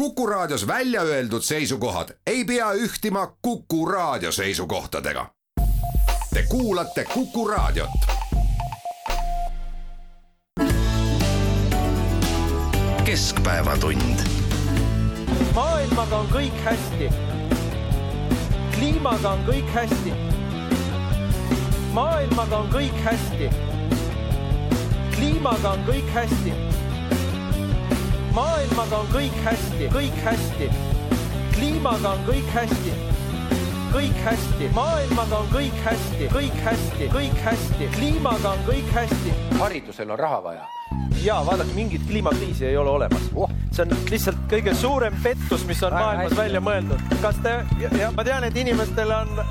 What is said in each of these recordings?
Kuku Raadios välja öeldud seisukohad ei pea ühtima Kuku Raadio seisukohtadega. Te kuulate Kuku Raadiot. keskpäevatund. maailmaga on kõik hästi. kliimaga on kõik hästi. maailmaga on kõik hästi. kliimaga on kõik hästi maailmaga on kõik hästi, kõik hästi. kliimaga on kõik hästi, kõik hästi, maailmaga on kõik hästi, kõik hästi, kõik hästi, kliimaga on kõik hästi. haridusel on raha vaja. ja vaadake, mingit kliimakriisi ei ole olemas oh.. see on lihtsalt kõige suurem pettus, mis on maailmas välja mõeldud. kas te, ma tean, et inimestel on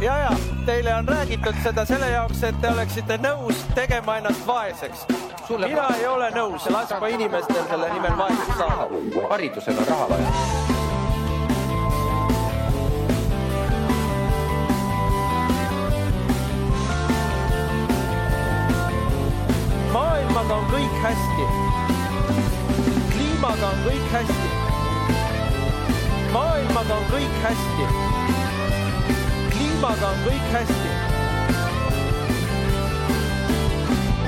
ja, ja teile on räägitud seda selle jaoks, et te oleksite nõus tegema ennast vaeseks mina ei ole nõus laskma inimestel selle nimel vaeseks saada. haridusel on raha vaja. Maailmaga on kõik hästi. kliimaga on kõik hästi. maailmaga on kõik hästi. kliimaga on kõik hästi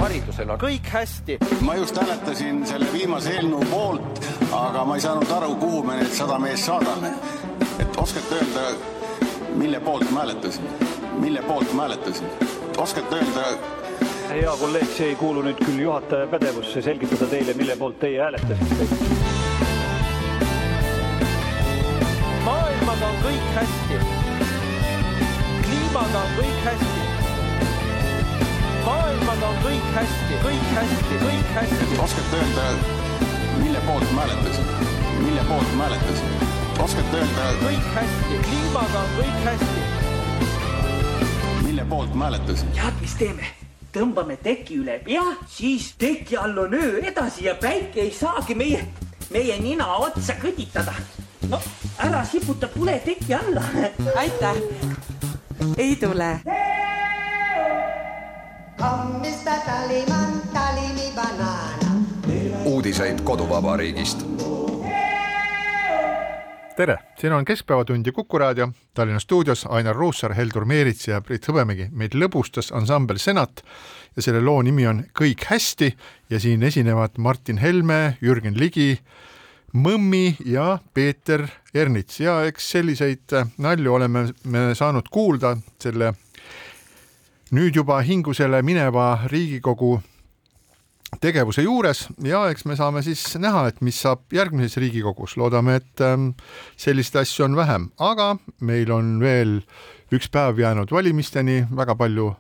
haridusel on kõik hästi. ma just hääletasin selle viimase eelnõu poolt, aga ma ei saanud aru, kuhu me need sada meest saadame. et oskate öelda, mille poolt ma hääletasin, mille poolt ma hääletasin, oskate öelda? Hea kolleeg, see ei kuulu nüüd küll juhataja pädevusse selgitada teile, mille poolt teie hääletasite. maailmaga on kõik hästi. kliimaga on kõik hästi maailmaga on kõik hästi, kõik hästi, kõik hästi. oskate öelda, mille poolt ma hääletasin, mille poolt ma hääletasin? oskate öelda? kõik hästi, kliimaga on kõik hästi. mille poolt ma hääletasin? tead, mis teeme? Tõmbame teki üle pea, siis teki all on öö edasi ja päike ei saagi meie, meie nina otsa kõditada. no ära siputa tule teki alla. aitäh. ei tule uudiseid koduvabariigist. Tere, siin on Keskpäevatund ja Kuku raadio, Tallinna stuudios Ainar Ruussaar, Heldur Meerits ja Priit Hõbemägi. meid lõbustas ansambel Senat ja selle loo nimi on Kõik hästi. Ja siin esinevad Martin Helme, Jürgen Ligi, Mõmmi ja Peeter Ernits. Ja eks selliseid nalju oleme me saanud kuulda selle nüüd juba hingusele mineva Riigikogu tegevuse juures ja eks me saame siis näha, et mis saab järgmises Riigikogus, loodame, et ähm, selliseid asju on vähem, aga meil on veel üks päev jäänud valimisteni, väga palju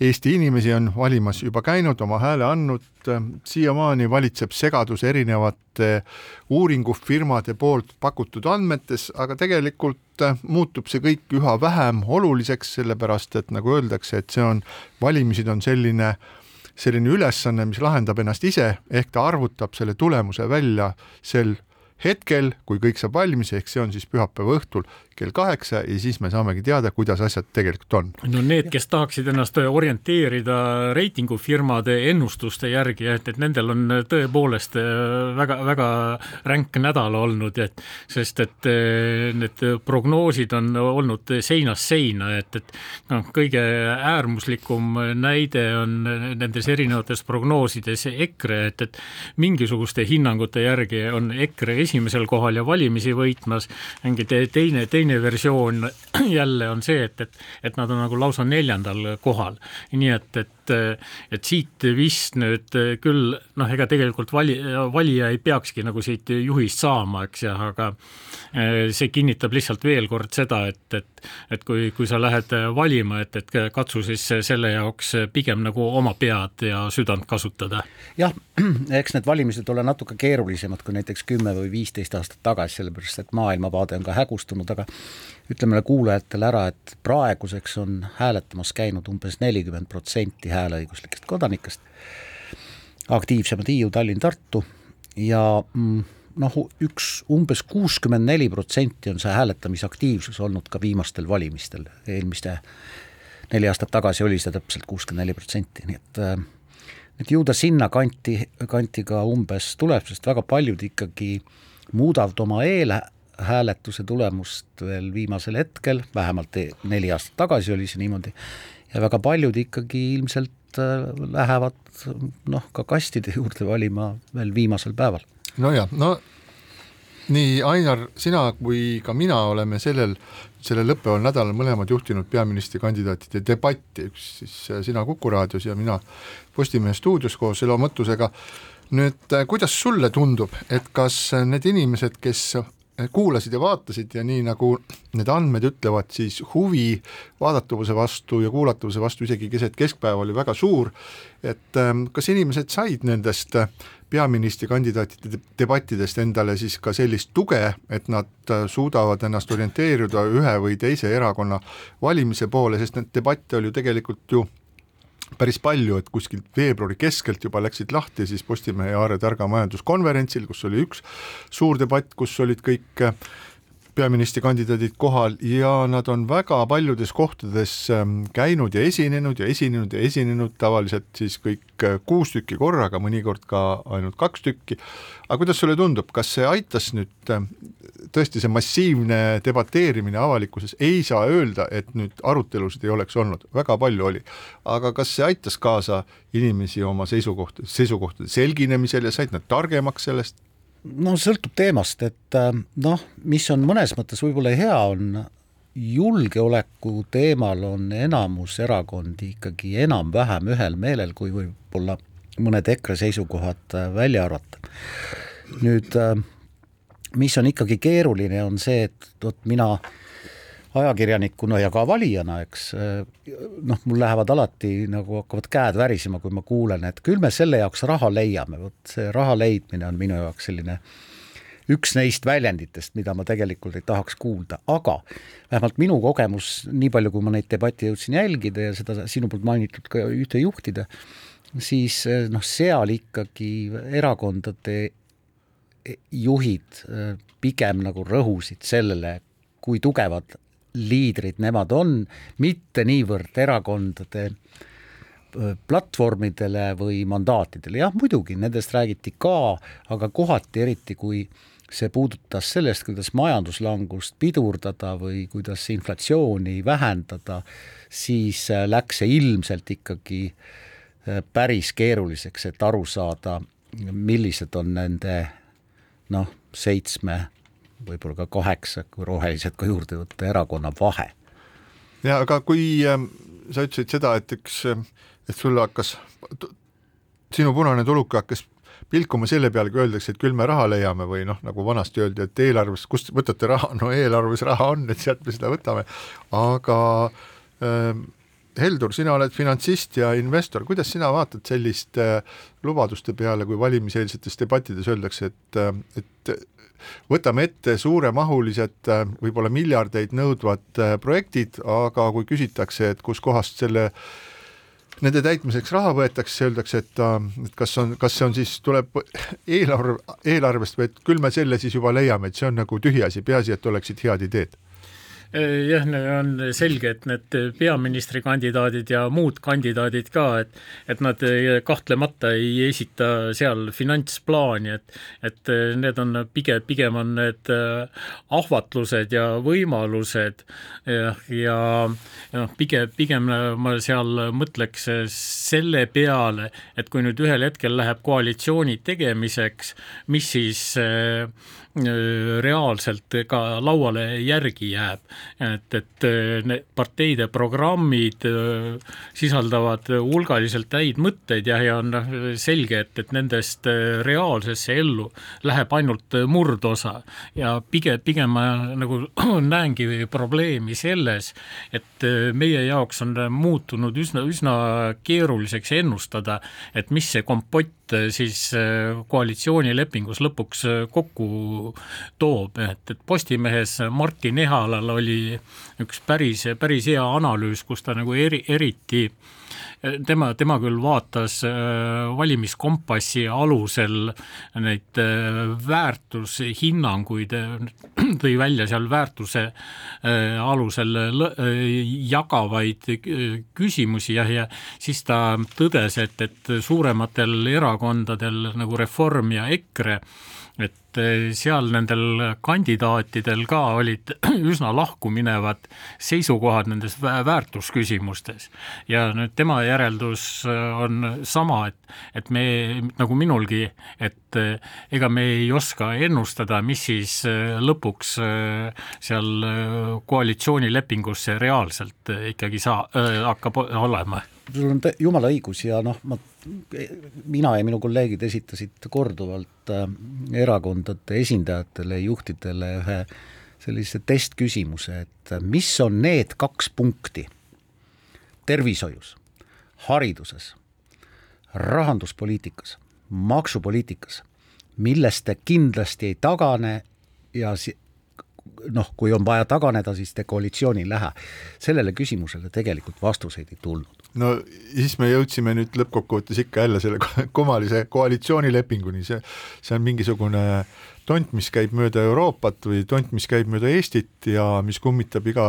Eesti inimesi on valimas juba käinud, oma hääle andnud, siiamaani valitseb segadus erinevate uuringufirmade poolt pakutud andmetes, aga tegelikult muutub see kõik üha vähem oluliseks, sellepärast et nagu öeldakse, et see on, valimised on selline selline ülesanne, mis lahendab ennast ise, ehk ta arvutab selle tulemuse välja sel hetkel, kui kõik saab valmis, ehk see on siis pühapäeva õhtul kell kaheksa ja siis me saamegi teada, kuidas asjad tegelikult on. no need, kes tahaksid ennast orienteerida reitingufirmade ennustuste järgi, et, et nendel on tõepoolest väga-väga äh, ränk nädal olnud, et sest et äh, need prognoosid on olnud seinast seina, et, et noh, kõige äärmuslikum näide on nendes erinevates prognoosides EKRE, et, et mingisuguste hinnangute järgi on EKRE esimesel kohal ja valimisi võitmas, mingi teine, teine versioon jälle on see, et, et, et nad on nagu lausa neljandal kohal. nii et, et et siit vist nüüd küll noh, ega tegelikult vali, valija ei peakski nagu siit juhist saama, eks ju, aga eh, see kinnitab lihtsalt veel kord seda, et, et, et kui, kui sa lähed valima, et, et katsu siis selle jaoks pigem nagu oma pead ja südant kasutada. jah, eks need valimised ole natuke keerulisemad kui näiteks kümme või viisteist aastat tagasi, sellepärast et maailmavaade on ka hägustunud, aga ütleme kuulajatele ära, et praeguseks on hääletamas käinud umbes nelikümmend protsenti hääleõiguslikest kodanikest, aktiivsemad Hiiu, Tallinn, Tartu ja mm, noh, üks umbes kuuskümmend neli protsenti on see hääletamisaktiivsus olnud ka viimastel valimistel, eelmiste neli aastat tagasi oli see täpselt kuuskümmend neli protsenti, nii et äh, et ju ta sinna kanti, kanti ka umbes tuleb, sest väga paljud ikkagi muudavad oma eelhääletuse tulemust veel viimasel hetkel, vähemalt neli aastat tagasi oli see niimoodi, ja väga paljud ikkagi ilmselt äh, lähevad noh, ka kastide juurde valima veel viimasel päeval. nojah, no nii Ainar, sina kui ka mina oleme sellel, sellel lõppeval nädalal mõlemad juhtinud peaministrikandidaatide debatti, üks siis äh, sina Kuku raadios ja mina Postimehe stuudios koos Elo Mõttusega. nüüd äh, kuidas sulle tundub, et kas need inimesed, kes kuulasid ja vaatasid ja nii nagu need andmed ütlevad, siis huvi vaadatavuse vastu ja kuulatavuse vastu isegi keset keskpäeva oli väga suur, et ähm, kas inimesed said nendest peaministrikandidaatide debattidest endale siis ka sellist tuge, et nad äh, suudavad ennast orienteeruda ühe või teise erakonna valimise poole, sest neid debatte oli ju tegelikult ju päris palju, et kuskilt veebruari keskelt juba läksid lahti siis Postimehe ja Aare Targa majanduskonverentsil, kus oli üks suur debatt, kus olid kõik peaministrikandidaadid kohal ja nad on väga paljudes kohtades ähm, käinud ja esinenud ja esinenud ja esinenud, tavaliselt siis kõik äh, kuus tükki korraga, mõnikord ka ainult kaks tükki. aga kuidas sulle tundub, kas see aitas nüüd, äh, tõesti see massiivne debateerimine avalikkuses, ei saa öelda, et nüüd arutelusid ei oleks olnud, väga palju oli, aga kas see aitas kaasa inimesi oma seisukoht, seisukohtade selginemisel ja said nad targemaks sellest? No sõltub teemast, et äh, noh, mis on mõnes mõttes võib-olla hea, on julgeoleku teemal on enamus erakondi ikkagi enam-vähem ühel meelel, kui võib-olla mõned EKRE seisukohad äh, välja arvata. nüüd äh, mis on ikkagi keeruline, on see, et vot mina äh, ajakirjanikuna ja ka valijana, eks noh, mul lähevad alati nagu hakkavad käed värisema, kui ma kuulen, et küll me selle jaoks raha leiame, vot see raha leidmine on minu jaoks selline üks neist väljenditest, mida ma tegelikult ei tahaks kuulda, aga vähemalt minu kogemus, nii palju, kui ma neid debatte jõudsin jälgida ja seda sinu poolt mainitud ka ühte juhtida, siis noh, seal ikkagi erakondade juhid pigem nagu rõhusid sellele, kui tugevad liidrid nemad on, mitte niivõrd erakondade platvormidele või mandaatidele, jah muidugi, nendest räägiti ka, aga kohati eriti, kui see puudutas sellest, kuidas majanduslangust pidurdada või kuidas inflatsiooni vähendada, siis äh, läks see ilmselt ikkagi äh, päris keeruliseks, et aru saada, millised on nende noh, seitsme võib-olla ka kaheksa, kui rohelised ka juurde võtta, erakonna vahe. ja aga kui äh, sa ütlesid seda, et üks, et sulle hakkas, sinu punane tuluke hakkas pilkuma selle peale, kui öeldakse, et küll me raha leiame või noh, nagu vanasti öeldi, et eelarves, kust võtate raha, no eelarves raha on, et sealt me seda võtame, aga äh, Heldur, sina oled finantsist ja investor, kuidas sina vaatad selliste äh, lubaduste peale, kui valimiseelsetes debattides öeldakse, et, äh, et võtame ette suuremahulised, äh, võib-olla miljardeid nõudvad projektid, aga kui küsitakse, et kuskohast selle nende täitmiseks raha võetakse, öeldakse, et, et kas on, kas see on siis, tuleb eelarve, eelarvest või et küll me selle siis juba leiame, et see on nagu tühiasi, peaasi, et oleksid head ideed jah, on selge, et need peaministrikandidaadid ja muud kandidaadid ka, et et nad kahtlemata ei esita seal finantsplaani, et et need on pigem, pigem on need ahvatlused ja võimalused. Ja, ja noh, pigem, pigem ma seal mõtleks selle peale, et kui nüüd ühel hetkel läheb koalitsiooni tegemiseks, mis siis äh, Äh, reaalselt ka lauale järgi jääb. et, et äh, need parteide programmid sisaldavad hulgaliselt häid mõtteid ja, ja on noh, selge, et, et nendest reaalsesse ellu läheb ainult murdosa ja pigem, pigem ma nagu näengi probleemi selles, et meie jaoks on muutunud üsna, üsna keeruliseks ennustada, et mis see kompott siis koalitsioonilepingus lõpuks kokku toob, et, et Postimehes Martin Ehalal oli üks päris, päris hea analüüs, kus ta nagu eri, eriti tema, tema küll vaatas äh, valimiskompassi alusel neid äh, väärtushinnanguid, tõi välja seal väärtuse äh, alusel jagavaid küsimusi ja, ja siis ta tõdes, et, et suurematel erakondadel nagu Reform ja EKRE et eh, seal nendel kandidaatidel ka olid üsna lahkuminevad seisukohad nendes väärtusküsimustes. Ja nüüd tema järeldus eh, on sama, et, et me nagu minulgi, et eh, ega me ei oska ennustada, mis siis lõpuks seal koalitsioonilepingus see reaalselt ikkagi saa- äh,, hakkab olema sul on jumala õigus ja noh, ma, mina ja minu kolleegid esitasid korduvalt äh, erakondade esindajatele, juhtidele ühe sellise testküsimuse, et mis on need kaks punkti tervishoius, hariduses, rahanduspoliitikas, maksupoliitikas, millest te kindlasti ei tagane ja si-, noh, kui on vaja taganeda, siis te koalitsiooni ei lähe. sellele küsimusele tegelikult vastuseid ei tulnud no siis me jõudsime nüüd lõppkokkuvõttes ikka jälle selle kummalise koalitsioonilepinguni, see, see on mingisugune tont, mis käib mööda Euroopat või tont, mis käib mööda Eestit ja mis kummitab iga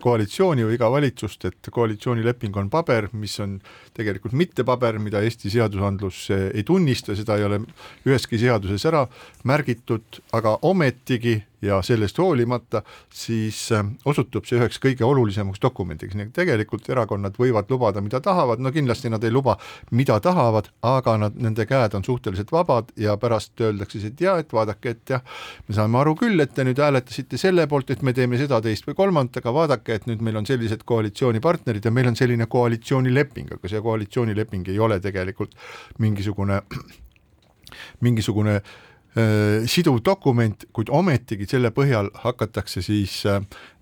koalitsiooni või iga valitsust, et koalitsioonileping on paber, mis on tegelikult mitte paber, mida Eesti seadusandlus ei tunnista, seda ei ole üheski seaduses ära märgitud, aga ometigi ja sellest hoolimata siis äh, osutub see üheks kõige olulisemaks dokumendiks, nii et tegelikult erakonnad võivad lubada, mida tahavad, no kindlasti nad ei luba, mida tahavad, aga nad, nende käed on suhteliselt vabad ja pärast öeldakse siis, et jaa, et vaadake, et jah, me saame aru küll, et te nüüd hääletasite selle poolt, et me teeme seda, teist või kolmandat, aga vaadake, et nüüd meil on sellised koalitsioonipartnerid ja meil on selline koalitsioonileping, aga see koalitsioonileping ei ole tegelikult mingisugune mingisugune äh, siduv dokument, kuid ometigi selle põhjal hakatakse siis äh, Äh,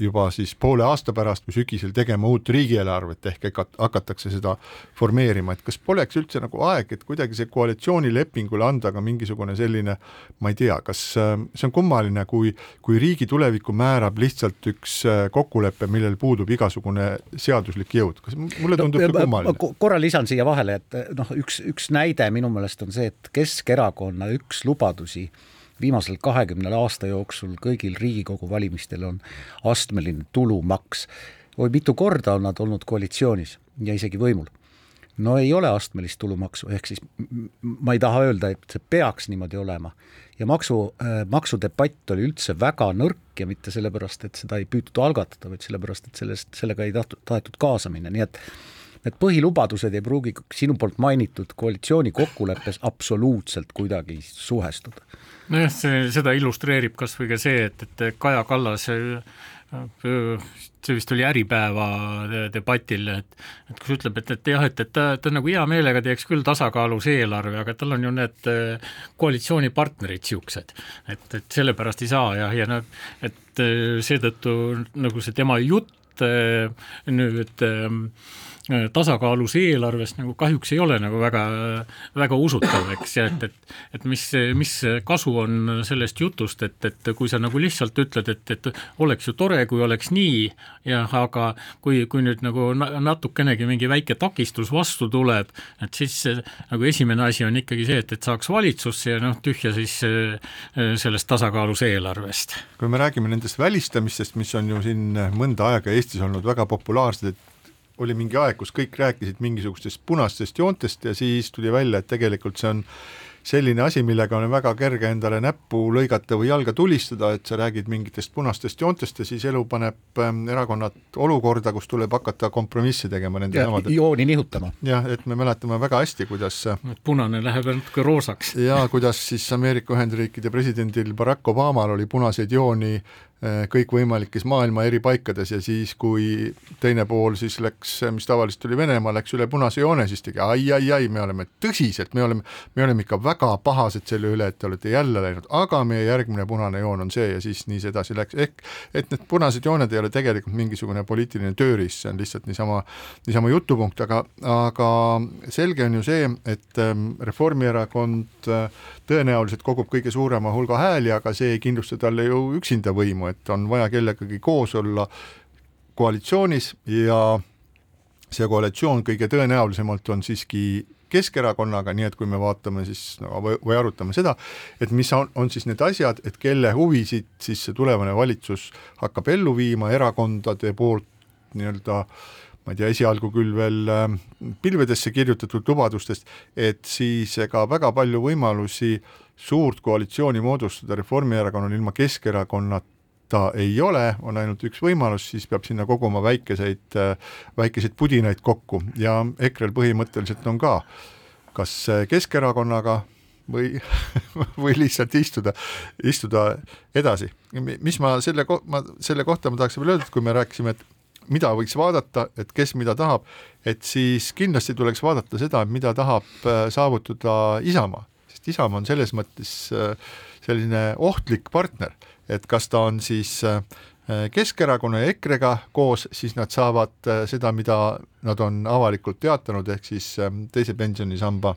juba siis poole aasta pärast või sügisel tegema uut riigieelarvet ehk hakatakse seda formeerima, et kas poleks üldse nagu aeg, et kuidagi see koalitsioonilepingule anda ka mingisugune selline, ma ei tea, kas äh, see on kummaline, kui, kui riigi tulevikku määrab lihtsalt üks äh, kokkulepe, millel puudub igasugune seaduslik jõud, kas mulle tundub see kummaline? korra lisan siia vahele, et noh, üks, üks näide minu meelest on see, et Keskerakonna üks lubadusi viimasel kahekümnel aasta jooksul kõigil Riigikogu valimistel on astmeline tulumaks. oi, mitu korda on nad olnud koalitsioonis ja isegi võimul. no ei ole astmelist tulumaksu, ehk siis ma ei taha öelda, et see peaks niimoodi olema. ja maksu äh,, maksudebatt oli üldse väga nõrk ja mitte sellepärast, et seda ei püütud algatada, vaid sellepärast, et sellest, sellega ei tahtnud, tahetud kaasa minna, nii et need põhilubadused ei pruugi sinu poolt mainitud koalitsiooni kokkuleppes absoluutselt kuidagi suhestuda. Nojah, see, seda illustreerib kas või ka see, et, et Kaja Kallas see vist oli Äripäeva debatil, et et kus ütleb, et, et jah, et, et ta, ta nagu hea meelega teeks küll tasakaalus eelarve, aga tal on ju need äh, koalitsioonipartnerid niisugused, et, et sellepärast ei saa ja, ja noh, et äh, seetõttu nagu see tema jutt äh, nüüd Äh, tasakaalus eelarvest nagu kahjuks ei ole nagu väga, väga usutav, eks, ja et, et et mis, mis kasu on sellest jutust, et, et kui sa nagu lihtsalt ütled, et, et oleks ju tore, kui oleks nii, jah, aga kui, kui nüüd nagu natukenegi mingi väike takistus vastu tuleb, et siis nagu esimene asi on ikkagi see, et, et saaks valitsusse ja noh, tühja siis äh, sellest tasakaalus eelarvest. kui me räägime nendest välistamistest, mis on ju siin mõnda aega Eestis olnud väga populaarsed, et oli mingi aeg, kus kõik rääkisid mingisugustest punastest joontest ja siis tuli välja, et tegelikult see on selline asi, millega on väga kerge endale näppu lõigata või jalga tulistada, et sa räägid mingitest punastest joontest ja siis elu paneb ähm, erakonnad olukorda, kus tuleb hakata kompromisse tegema nende samade jooni nihutama. jah, et me mäletame väga hästi, kuidas punane läheb natuke roosaks. ja kuidas siis Ameerika Ühendriikide presidendil Barack Obamal oli punaseid jooni Äh, kõikvõimalikes maailma eri paikades ja siis, kui teine pool siis läks, mis tavaliselt oli Venemaa, läks üle punase joone, siis tegi ai-ai-ai, me oleme tõsiselt, me oleme, me oleme ikka väga pahased selle üle, et te olete jälle läinud, aga meie järgmine punane joon on see ja siis nii see edasi läks, ehk et need punased jooned ei ole tegelikult mingisugune poliitiline tööriist, see on lihtsalt niisama, niisama jutupunkt, aga, aga selge on ju see, et ähm, Reformierakond äh, tõenäoliselt kogub kõige suurema hulga hääli, aga see ei kindlusta talle ju üksinda võimu, et on vaja kellegagi koos olla koalitsioonis ja see koalitsioon kõige tõenäolisemalt on siiski Keskerakonnaga, nii et kui me vaatame siis no, või, või arutame seda, et mis on, on siis need asjad, et kelle huvisid siis see tulevane valitsus hakkab ellu viima erakondade poolt nii-öelda ma ei tea, esialgu küll veel äh, pilvedesse kirjutatud lubadustest, et siis ega väga palju võimalusi suurt koalitsiooni moodustada Reformierakonnal ilma Keskerakonnata ei ole, on ainult üks võimalus, siis peab sinna koguma väikeseid, väikeseid pudinaid kokku ja EKRE-l põhimõtteliselt on ka kas Keskerakonnaga või, või lihtsalt istuda, istuda edasi. mis ma selle ma selle kohta ma tahaks veel öelda, et kui me rääkisime, et mida võiks vaadata, et kes mida tahab, et siis kindlasti tuleks vaadata seda, mida tahab äh, saavutada Isamaa, sest Isamaa on selles mõttes äh, selline ohtlik partner, et kas ta on siis äh, Keskerakonna ja EKRE-ga koos, siis nad saavad seda, mida nad on avalikult teatanud, ehk siis teise pensionisamba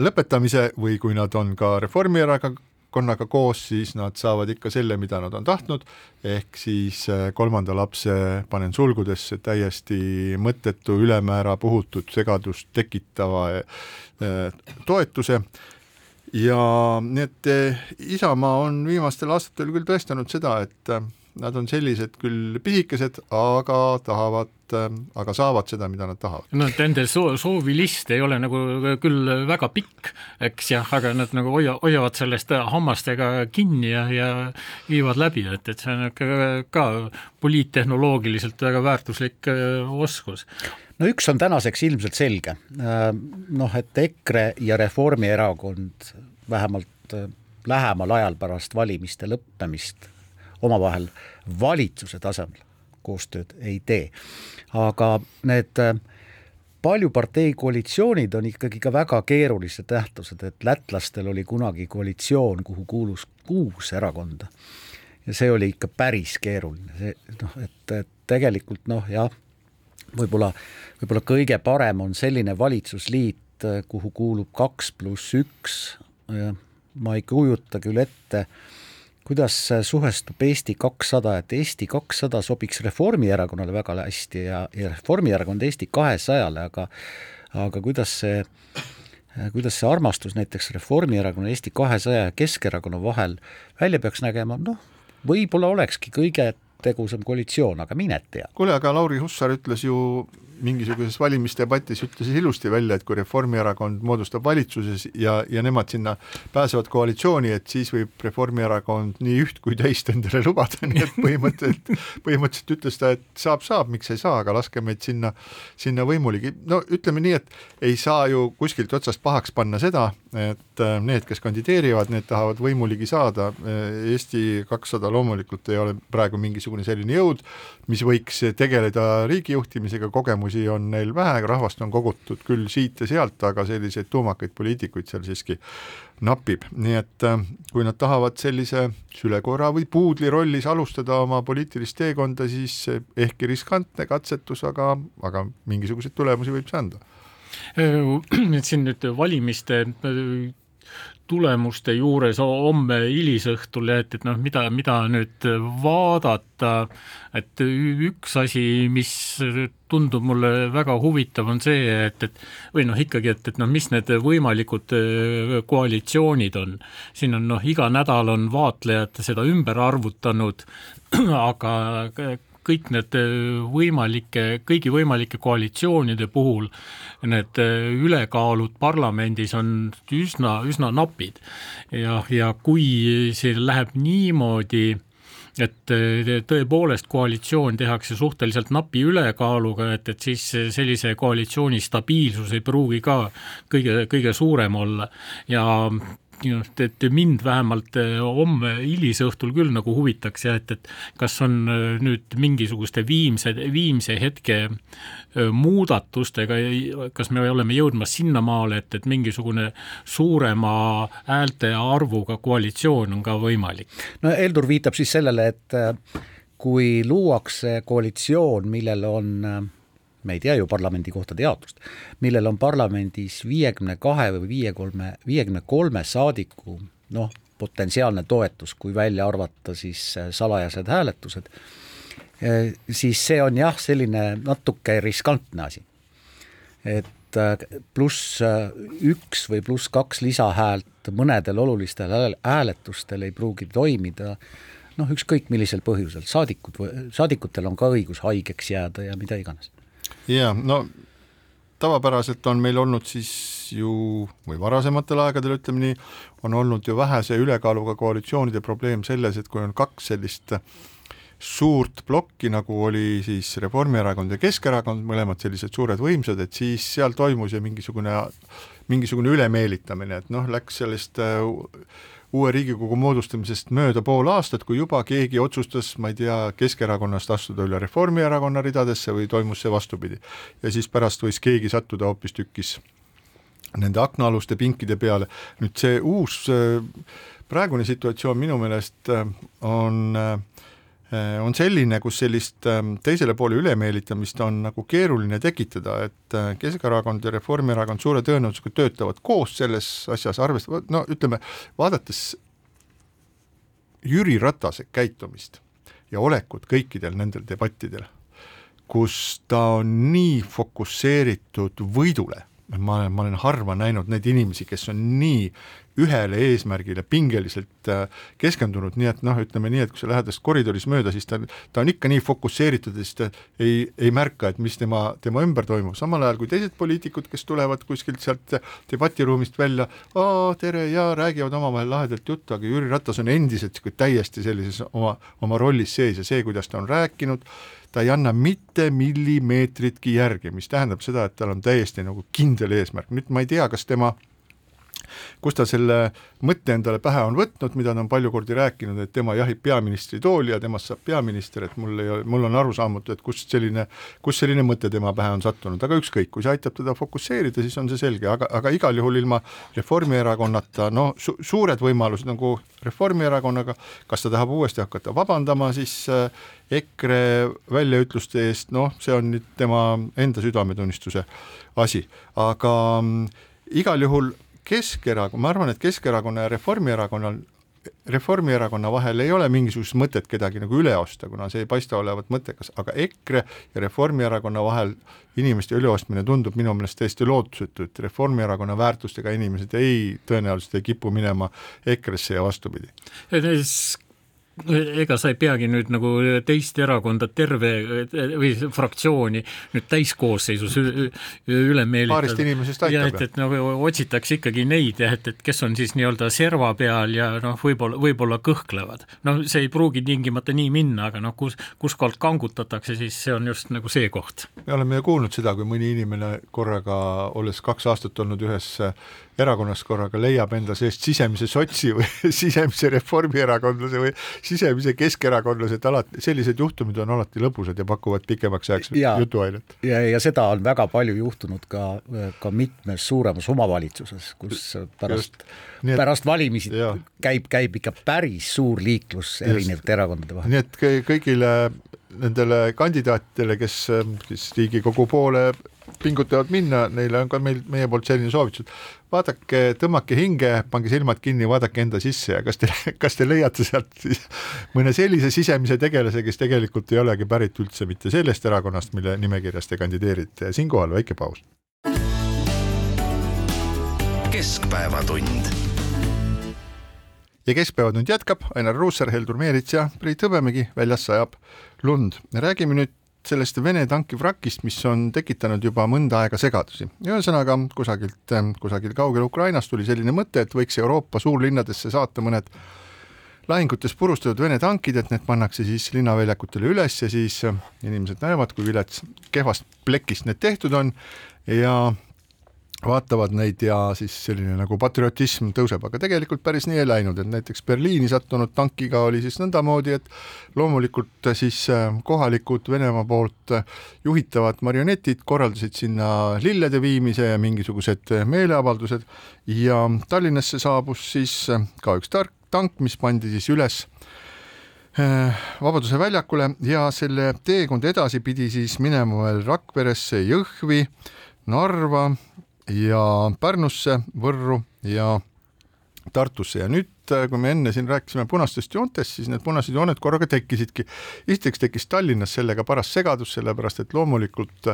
lõpetamise või kui nad on ka Reformierakonna konnaga koos, siis nad saavad ikka selle, mida nad on tahtnud, ehk siis äh, kolmanda lapse panen sulgudesse täiesti mõttetu, ülemäära puhutud segadust tekitava äh, toetuse. Ja nii et äh, Isamaa on viimastel aastatel küll tõestanud seda, et nad on sellised küll pisikesed, aga tahavad, ähm, aga saavad seda, mida nad tahavad. no nende soo-, soovilist ei ole nagu küll väga pikk, eks jah, aga nad nagu hoia-, hoiavad sellest hammastega kinni ja, ja viivad läbi, et, et see on ikka ka poliittehnoloogiliselt väga väärtuslik äh, oskus no üks on tänaseks ilmselt selge, äh, noh, et EKRE ja Reformierakond vähemalt äh, lähemal ajal pärast valimiste lõppemist omavahel valitsuse tasemel koostööd ei tee. aga need äh, paljupartei koalitsioonid on ikkagi ka väga keerulised nähtused, et lätlastel oli kunagi koalitsioon, kuhu kuulus kuus erakonda. ja see oli ikka päris keeruline, see noh, et, et tegelikult noh, jah, võib-olla, võib-olla kõige parem on selline valitsusliit, kuhu kuulub kaks pluss üks, ma ei kujuta küll ette, kuidas suhestub Eesti kakssada, et Eesti kakssada sobiks Reformierakonnale väga hästi ja, ja Reformierakond Eesti kahesajale, aga aga kuidas see, kuidas see armastus näiteks Reformierakonna, Eesti kahesaja ja Keskerakonna vahel välja peaks nägema, noh, võib-olla olekski kõige tegusam koalitsioon, aga mine tea. kuule, aga Lauri Hussar ütles ju mingisuguses valimisdebatis ütles ilusti välja, et kui Reformierakond moodustab valitsuses ja, ja nemad sinna pääsevad koalitsiooni, et siis võib Reformierakond nii üht kui teist endale lubada, nii et põhimõtteliselt, põhimõtteliselt ütles ta, et saab, saab, miks ei saa, aga laske meid sinna, sinna võimuligi, no ütleme nii, et ei saa ju kuskilt otsast pahaks panna seda, et äh, need, kes kandideerivad, need tahavad võimuligi saada, Eesti kakssada loomulikult ei ole praegu mingisugune selline jõud, mis võiks tegeleda riigijuhtimisega, kogemusi on neil vähe, rahvast on kogutud küll siit ja sealt, aga selliseid tuumakaid poliitikuid seal siiski napib, nii et äh, kui nad tahavad sellise sülekoera või puudli rollis alustada oma poliitilist teekonda, siis ehkki riskantne katsetus, aga, aga mingisuguseid tulemusi võib see anda. Et siin nüüd valimiste tulemuste juures homme hilisõhtul, et, et noh, mida, mida nüüd vaadata, et üks asi, mis tundub mulle väga huvitav, on see, et, et või noh, ikkagi, et, et noh, mis need võimalikud koalitsioonid on. siin on noh, iga nädal on vaatlejad seda ümber arvutanud, aga kõik need äh, võimalike, kõigi võimalike koalitsioonide puhul need äh, ülekaalud parlamendis on üsna, üsna napid. ja, ja kui see läheb niimoodi, et äh, tõepoolest koalitsioon tehakse suhteliselt napi ülekaaluga, et, et siis sellise koalitsiooni stabiilsus ei pruugi ka kõige, kõige suurem olla ja just, et mind vähemalt eh, homme hilisõhtul küll nagu huvitaks ja et, et kas on eh, nüüd mingisuguste viimse, viimse hetke eh, muudatustega, kas me oleme jõudmas sinnamaale, et, et mingisugune suurema häälte arvuga koalitsioon on ka võimalik? no Heldur viitab siis sellele, et kui luuakse koalitsioon, millel on me ei tea ju parlamendikohtade jaotust, millel on parlamendis viiekümne kahe või viie kolme, viiekümne kolme saadiku noh, potentsiaalne toetus, kui välja arvata siis äh, salajased hääletused, äh, siis see on jah, selline natuke riskantne asi. et äh, pluss üks või pluss kaks lisahäält mõnedel olulistel hääletustel ei pruugi toimida, noh, ükskõik millisel põhjusel, saadikud, saadikutel on ka õigus haigeks jääda ja mida iganes. Jaa, no tavapäraselt on meil olnud siis ju, või varasematel aegadel ütleme nii, on olnud ju vähese ülekaaluga koalitsioonide probleem selles, et kui on kaks sellist suurt plokki, nagu oli siis Reformierakond ja Keskerakond, mõlemad sellised suured võimsad, et siis seal toimus ju mingisugune, mingisugune ülemeelitamine, et noh, läks sellest äh, uue Riigikogu moodustamisest mööda pool aastat, kui juba keegi otsustas, ma ei tea, Keskerakonnast astuda üle Reformierakonna ridadesse või toimus see vastupidi. ja siis pärast võis keegi sattuda hoopistükkis nende aknaaluste pinkide peale, nüüd see uus praegune situatsioon minu meelest on äh, Äh, on selline, kus sellist ähm, teisele poole ülemeelitamist on nagu keeruline tekitada, et äh, Keskerakond ja Reformierakond suure tõenäosusega töötavad koos selles asjas, arvestavad, no ütleme, vaadates Jüri Ratase käitumist ja olekut kõikidel nendel debattidel, kus ta on nii fokusseeritud võidule, ma olen, ma olen harva näinud neid inimesi, kes on nii ühele eesmärgile pingeliselt äh, keskendunud, nii et noh, ütleme nii, et kui sa lähed tast koridoris mööda, siis ta, ta on ikka nii fokusseeritud ja siis ta ei, ei märka, et mis tema, tema ümber toimub, samal ajal kui teised poliitikud, kes tulevad kuskilt sealt debatiruumist välja, tere ja räägivad omavahel lahedalt juttu, aga Jüri Ratas on endiselt täiesti sellises oma, oma rollis sees ja see, kuidas ta on rääkinud, ta ei anna mitte millimeetritki järgi, mis tähendab seda, et tal on täiesti nagu kindel eesmärk, nüüd ma ei tea, kas tema kus ta selle mõtte endale pähe on võtnud, mida ta on palju kordi rääkinud, et tema jahib peaministri tooli ja temast saab peaminister, et mul ei ole, mul on arusaamatu, et kust selline, kust selline mõte tema pähe on sattunud, aga ükskõik, kui see aitab teda fokusseerida, siis on see selge, aga, aga igal juhul ilma Reformierakonnata, no su suured võimalused nagu Reformierakonnaga, kas ta tahab uuesti hakata vabandama siis äh, EKRE väljaütluste eest, noh, see on nüüd tema enda südametunnistuse asi, aga mm, igal juhul Keskerakond, ma arvan, et Keskerakonna ja Reformierakonnal Reformierakonna vahel ei ole mingisugust mõtet kedagi nagu üle osta, kuna see ei paista olevat mõttekas, aga EKRE ja Reformierakonna vahel inimeste üleostmine tundub minu meelest täiesti lootusetu, et Reformierakonna väärtustega inimesed ei, tõenäoliselt ei kipu minema EKRE-sse ja vastupidi ega sa ei peagi nüüd nagu teist erakonda terve või fraktsiooni nüüd täiskoosseisus üle meelitada. paarist inimesest aitab. ja et, et nagu otsitakse ikkagi neid jah, et, et kes on siis nii-öelda serva peal ja noh, võib-olla, võib-olla kõhklevad. noh, see ei pruugi tingimata nii minna, aga noh, kus, kuskohalt kangutatakse, siis see on just nagu see koht. me oleme ju kuulnud seda, kui mõni inimene korraga, olles kaks aastat olnud ühes erakonnas korraga leiab enda seest sisemise sotsi või sisemise reformierakondlase või sisemise keskerakondlase, et alati sellised juhtumid on alati lõbusad ja pakuvad pikemaks ajaks jutuainet. ja, ja seda on väga palju juhtunud ka, ka mitmes suuremas omavalitsuses, kus pärast, pärast valimisi ja. käib, käib ikka päris suur liiklus erinevate erakondade vahel. nii et kõigile nendele kandidaatidele, kes siis Riigikogu poole pingutavad minna, neile on ka meil, meie poolt selline soovitus, vaadake, tõmmake hinge, pange silmad kinni, vaadake enda sisse ja kas te, kas te leiate sealt mõne sellise sisemise tegelase, kes tegelikult ei olegi pärit üldse mitte sellest erakonnast, mille nimekirjas te kandideerite siinkohal väike paus. keskpäevatund ja Keskpäevatund jätkab, Ainar Ruussaar, Heldur Meerits ja Priit Hõbemägi, väljas sajab lund. räägime nüüd sellest Vene tanki vrakist, mis on tekitanud juba mõnda aega segadusi. ühesõnaga kusagilt, kusagil kaugel Ukrainas tuli selline mõte, et võiks Euroopa suurlinnadesse saata mõned lahingutes purustatud Vene tankid, et need pannakse siis linnaväljakutele üles ja siis inimesed näevad, kui vilets, kehvast plekist need tehtud on ja vaatavad neid ja siis selline nagu patriotism tõuseb, aga tegelikult päris nii ei läinud, et näiteks Berliini sattunud tankiga oli siis nõndamoodi, et loomulikult siis äh, kohalikud Venemaa poolt äh, juhitavad marionetid korraldasid sinna lillede viimise ja mingisugused meeleavaldused ja Tallinnasse saabus siis äh, ka üks tark tank, mis pandi siis üles Vabaduse väljakule ja selle teekond edasi pidi siis minema veel Rakveresse, Jõhvi, Narva ja Pärnusse, Võrru ja Tartusse ja nüüd, äh, kui me enne siin rääkisime punastest joontest, siis need punased jooned korraga tekkisidki. esiteks tekkis Tallinnas sellega paras segadus, sellepärast et loomulikult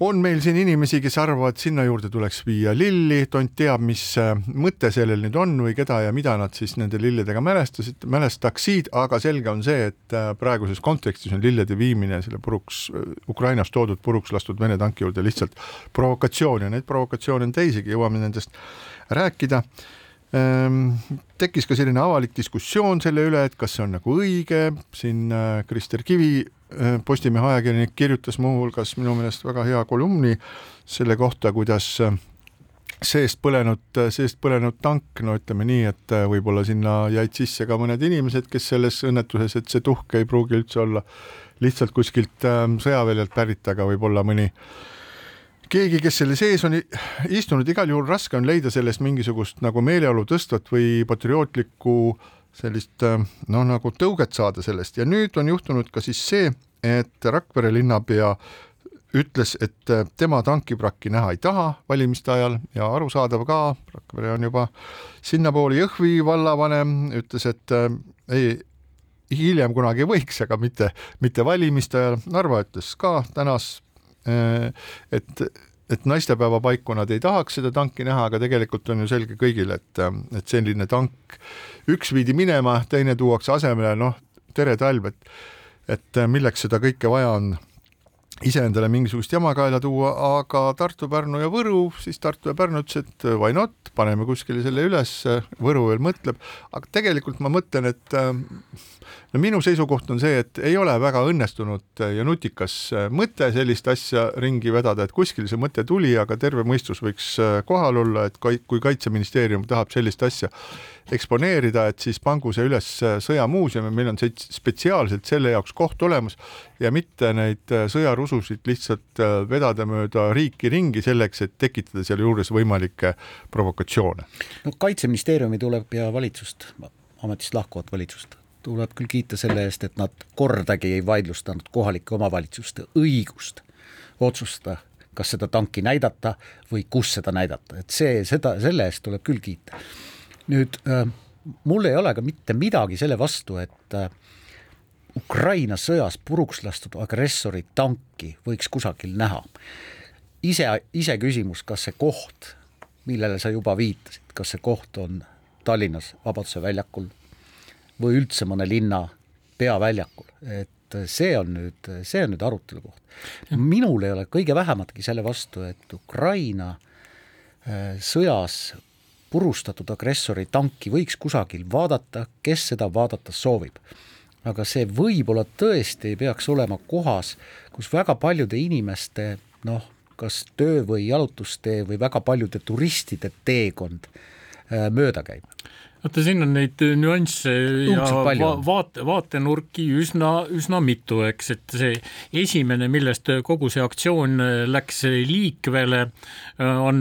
on meil siin inimesi, kes arvavad, sinna juurde tuleks viia lilli, tont teab, mis äh, mõte sellel nüüd on või keda ja mida nad siis nende lilledega mälestasid, mälestaksid, aga selge on see, et äh, praeguses kontekstis on lillede viimine selle puruks, äh, Ukrainast toodud puruks lastud Vene tanki juurde lihtsalt provokatsioon ja neid provokatsioone on teisigi, jõuame nendest rääkida. Ehm, tekkis ka selline avalik diskussioon selle üle, et kas see on nagu õige, siin Krister Kivi Postimehe ajakirjanik kirjutas muuhulgas minu meelest väga hea kolumni selle kohta, kuidas äh, seest põlenud, seest põlenud tank, no ütleme nii, et äh, võib-olla sinna jäid sisse ka mõned inimesed, kes selles õnnetuses, et see tuhk ei pruugi üldse olla lihtsalt kuskilt sõjaväljalt pärit, aga võib-olla mõni keegi, kes selle sees on istunud, igal juhul raske on leida sellest mingisugust nagu meeleolu tõstvat või patriootlikku äh, sellist noh, nagu tõuget saada sellest ja nüüd on juhtunud ka siis see, et Rakvere linnapea ütles, et tema tankivrakki näha ei taha valimiste ajal ja arusaadav ka, Rakvere on juba sinnapoole Jõhvi vallavanem, ütles, et äh, ei, hiljem kunagi võiks, aga mitte, mitte valimiste ajal. Narva ütles ka tänas, äh, et et naistepäeva paiku nad ei tahaks seda tanki näha, aga tegelikult on ju selge kõigile, et, et selline tank, üks viidi minema, teine tuuakse asemele, noh, tere talv, et et milleks seda kõike vaja on. Ise endale mingisugust jama kaela tuua, aga Tartu, Pärnu ja Võru, siis Tartu ja Pärnu ütles, et why not, paneme kuskile selle üles, Võru veel mõtleb, aga tegelikult ma mõtlen, et no minu seisukoht on see, et ei ole väga õnnestunud ja nutikas mõte sellist asja ringi vedada, et kuskil see mõte tuli, aga terve mõistus võiks kohal olla, et kui Kaitseministeerium tahab sellist asja eksponeerida, et siis pangu see üles sõjamuuseum ja meil on spetsiaalselt selle jaoks koht olemas ja mitte neid sõjarususid lihtsalt vedada mööda riiki ringi selleks, et tekitada sealjuures võimalikke provokatsioone. no Kaitseministeeriumi tuleb ja valitsust, ametist lahkuvat valitsust tuleb küll kiita selle eest, et nad kordagi ei vaidlustanud kohalike omavalitsuste õigust otsustada, kas seda tanki näidata või kus seda näidata, et see, seda, selle eest tuleb küll kiita. nüüd äh, mul ei ole ka mitte midagi selle vastu, et äh, Ukraina sõjas puruks lastud agressori tanki võiks kusagil näha. ise, iseküsimus, kas see koht, millele sa juba viitasid, kas see koht on Tallinnas Vabaduse väljakul või üldse mõne linna peaväljakul, et see on nüüd, see on nüüd arutelu koht. minul ei ole kõige vähematki selle vastu, et Ukraina äh, sõjas purustatud agressori tanki võiks kusagil vaadata, kes seda vaadata soovib. aga see võib-olla tõesti ei peaks olema kohas, kus väga paljude inimeste noh, kas töö või jalutustee või väga paljude turistide teekond äh, mööda käib vaata, siin on neid nüansse ja va vaate, vaatenurki üsna, üsna mitu, eks, et see esimene, millest kogu see aktsioon läks liikvele, on,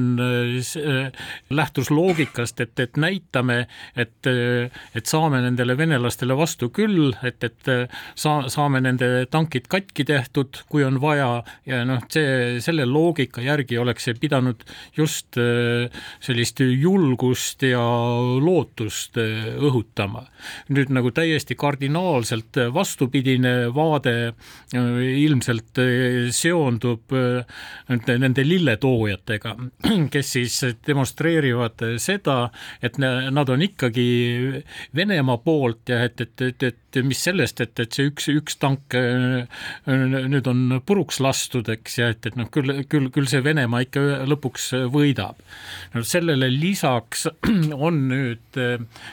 lähtus loogikast, et, et näitame, et, et saame nendele venelastele vastu küll, et, et saa-, saame nende tankid katki tehtud, kui on vaja ja noh, see, selle loogika järgi oleks see pidanud just sellist julgust ja lootust usaldust äh, õhutama. nüüd nagu täiesti kardinaalselt vastupidine vaade äh, ilmselt äh, seondub nende lilletoojatega, kes siis demonstreerivad seda, et nad on ikkagi Venemaa poolt ja et, et, et, et mis sellest, et, et see üks, üks tank nüüd on puruks lastud, eks, ja et, et noh, küll, küll, küll see Venemaa ikka lõpuks võidab. no sellele lisaks on nüüd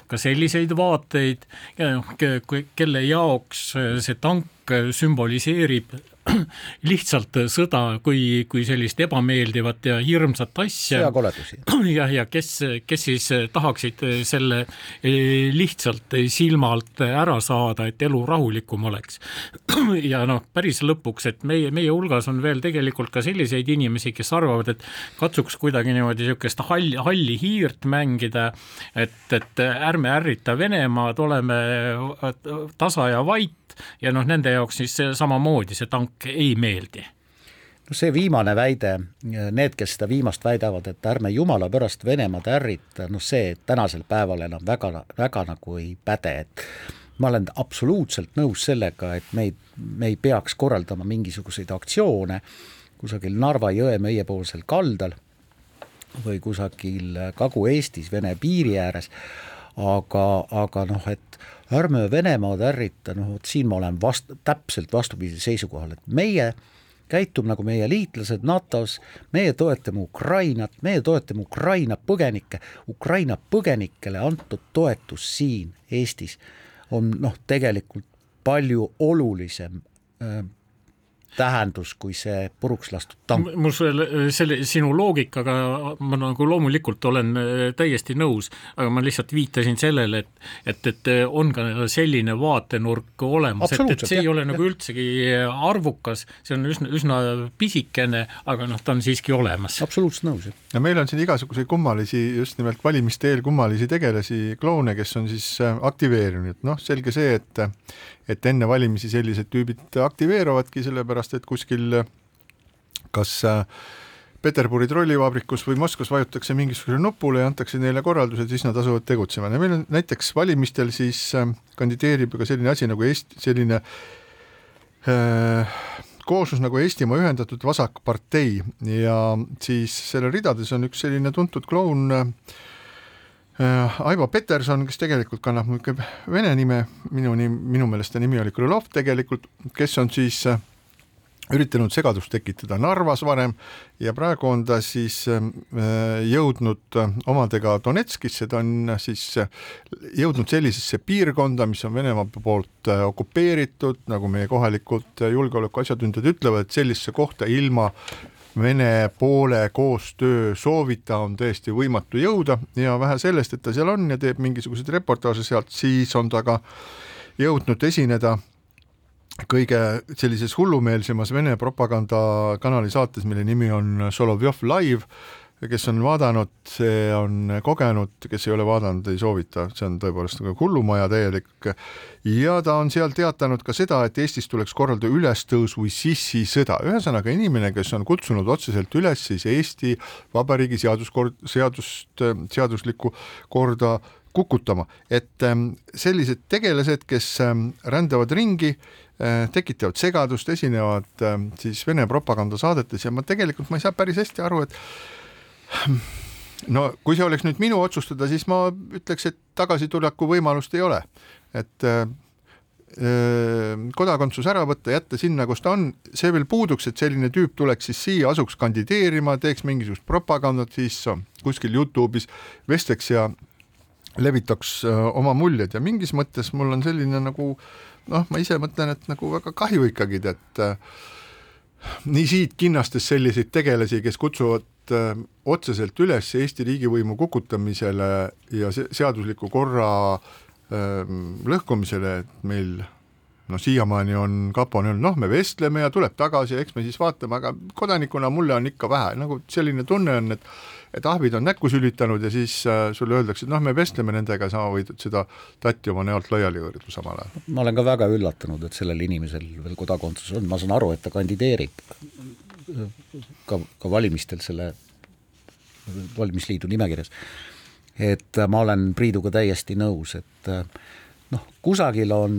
ka selliseid vaateid, noh, kelle jaoks see tank sümboliseerib lihtsalt sõda kui, kui sellist ebameeldivat ja hirmsat asja. sõjakoledusi. jah, ja kes, kes siis tahaksid selle eh, lihtsalt silmalt ära saada, et elu rahulikum oleks. ja noh, päris lõpuks, et meie, meie hulgas on veel tegelikult ka selliseid inimesi, kes arvavad, et katsuks kuidagi niimoodi niisugust halli, halli hiirt mängida, et, et ärme ärrita Venemaad, oleme tasa ja vait, ja noh, nende jaoks siis samamoodi see tank ei meeldi. No see viimane väide, need, kes seda viimast väidavad, et ärme jumala pärast Venemaad ärrita, noh see tänasel päeval enam väga, väga nagu ei päde, et ma olen absoluutselt nõus sellega, et me ei, me ei peaks korraldama mingisuguseid aktsioone, kusagil Narva jõe meiepoolsel kaldal või kusagil Kagu-Eestis Vene piiri ääres, aga, aga noh, et ärme Venemaad ärrita, noh vot siin ma olen vast-, täpselt vastupidisel seisukohal, et meie käitub nagu meie liitlased NATO-s, meie toetame Ukrainat, meie toetame Ukraina põgenikke, Ukraina põgenikele antud toetus siin Eestis on noh, tegelikult palju olulisem äh, tähendus kui see puruks lastud tank. mul selle, selle sinu loogikaga ma nagu loomulikult olen äh, täiesti nõus, aga ma lihtsalt viitasin sellele, et et, et on ka selline vaatenurk olemas, et, et see jah, ei ole jah. nagu üldsegi arvukas, see on üsna, üsna pisikene, aga noh, ta on siiski olemas. absoluutselt nõus, jah. ja meil on siin igasuguseid kummalisi, just nimelt valimiste eel kummalisi tegelasi, kloune, kes on siis äh, aktiveerinud, noh, selge see, et et enne valimisi sellised tüübid aktiveeruvadki, sellepärast et kuskil kas äh, Peterburi trollivabrikus või Moskvas vajutatakse mingisugusele nupule ja antakse neile korraldused, siis nad asuvad tegutsema. Ja meil on näiteks valimistel siis äh, kandideerib ka selline asi nagu Eesti, selline äh, kooslus nagu Eestimaa Ühendatud Vasakpartei ja siis selle ridades on üks selline tuntud kloun äh, Aivo Peterson, kes tegelikult kannab niisugune vene nime, minu nimi, minu meelest ta nimi oli Krõlov tegelikult, kes on siis äh, üritanud segadust tekitada Narvas varem ja praegu on ta siis äh, jõudnud omadega Donetskisse, ta on siis jõudnud sellisesse piirkonda, mis on Venemaa poolt okupeeritud, nagu meie kohalikud julgeolekuasjatundjad ütlevad, sellisesse kohta ilma Vene poole koostöö soovita on tõesti võimatu jõuda ja vähe sellest, et ta seal on ja teeb mingisuguseid reportaaže sealt, siis on ta ka jõudnud esineda kõige sellises hullumeelsemas Vene propagandakanali saates, mille nimi on Solovjov live kes on vaadanud, see on kogenud, kes ei ole vaadanud, ei soovita, see on tõepoolest nagu hullumaja täielik. ja ta on seal teatanud ka seda, et Eestis tuleks korraldada ülestõus või sissisõda, ühesõnaga inimene, kes on kutsunud otseselt üles siis Eesti Vabariigi seaduskord, seadust, seaduslikku korda kukutama, et ähm, sellised tegelased, kes ähm, rändavad ringi, äh, tekitavad segadust, esinevad ähm, siis Vene propagandasaadetes ja ma tegelikult ma ei saa päris hästi aru, et no kui see oleks nüüd minu otsustada, siis ma ütleks, et tagasituleku võimalust ei ole, et äh, äh, kodakondsus ära võtta, jätta sinna, kus ta on, see veel puuduks, et selline tüüp tuleks siis siia, asuks kandideerima, teeks mingisugust propagandat, siis kuskil Youtube'is vestleks ja levitaks äh, oma muljed. Ja mingis mõttes mul on selline nagu noh, ma ise mõtlen, et nagu väga kahju ikkagi, et äh, nii siit kinnastes selliseid tegelasi, kes kutsuvad äh, otseselt üles Eesti riigivõimu kukutamisele ja seadusliku korra äh, lõhkumisele, et meil noh, siiamaani on kapo on öelnud, noh, me vestleme ja tuleb tagasi ja eks me siis vaatame, aga kodanikuna mulle on ikka vähe, nagu selline tunne on, et et ahvid on näkku sülitanud ja siis äh, sulle öeldakse, et noh, me vestleme nendega, sa võid seda tatti oma näolt laiali hõõrida samal ajal. ma olen ka väga üllatunud, et sellel inimesel veel kodakondsus on, ma saan aru, et ta kandideerib ka, ka valimistel selle valimisliidu nimekirjas. et ma olen Priiduga täiesti nõus, et noh, kusagil on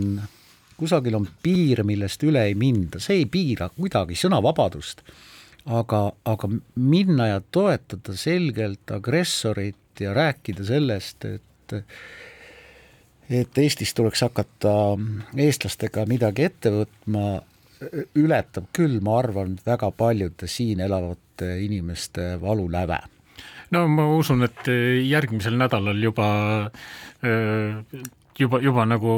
kusagil on piir, millest üle ei minda, see ei piira kuidagi sõnavabadust, aga, aga minna ja toetada selgelt agressorit ja rääkida sellest, et et Eestis tuleks hakata eestlastega midagi ette võtma, ületab küll, ma arvan, väga paljude siin elavate inimeste valuläve. No ma usun, et järgmisel nädalal juba juba, juba nagu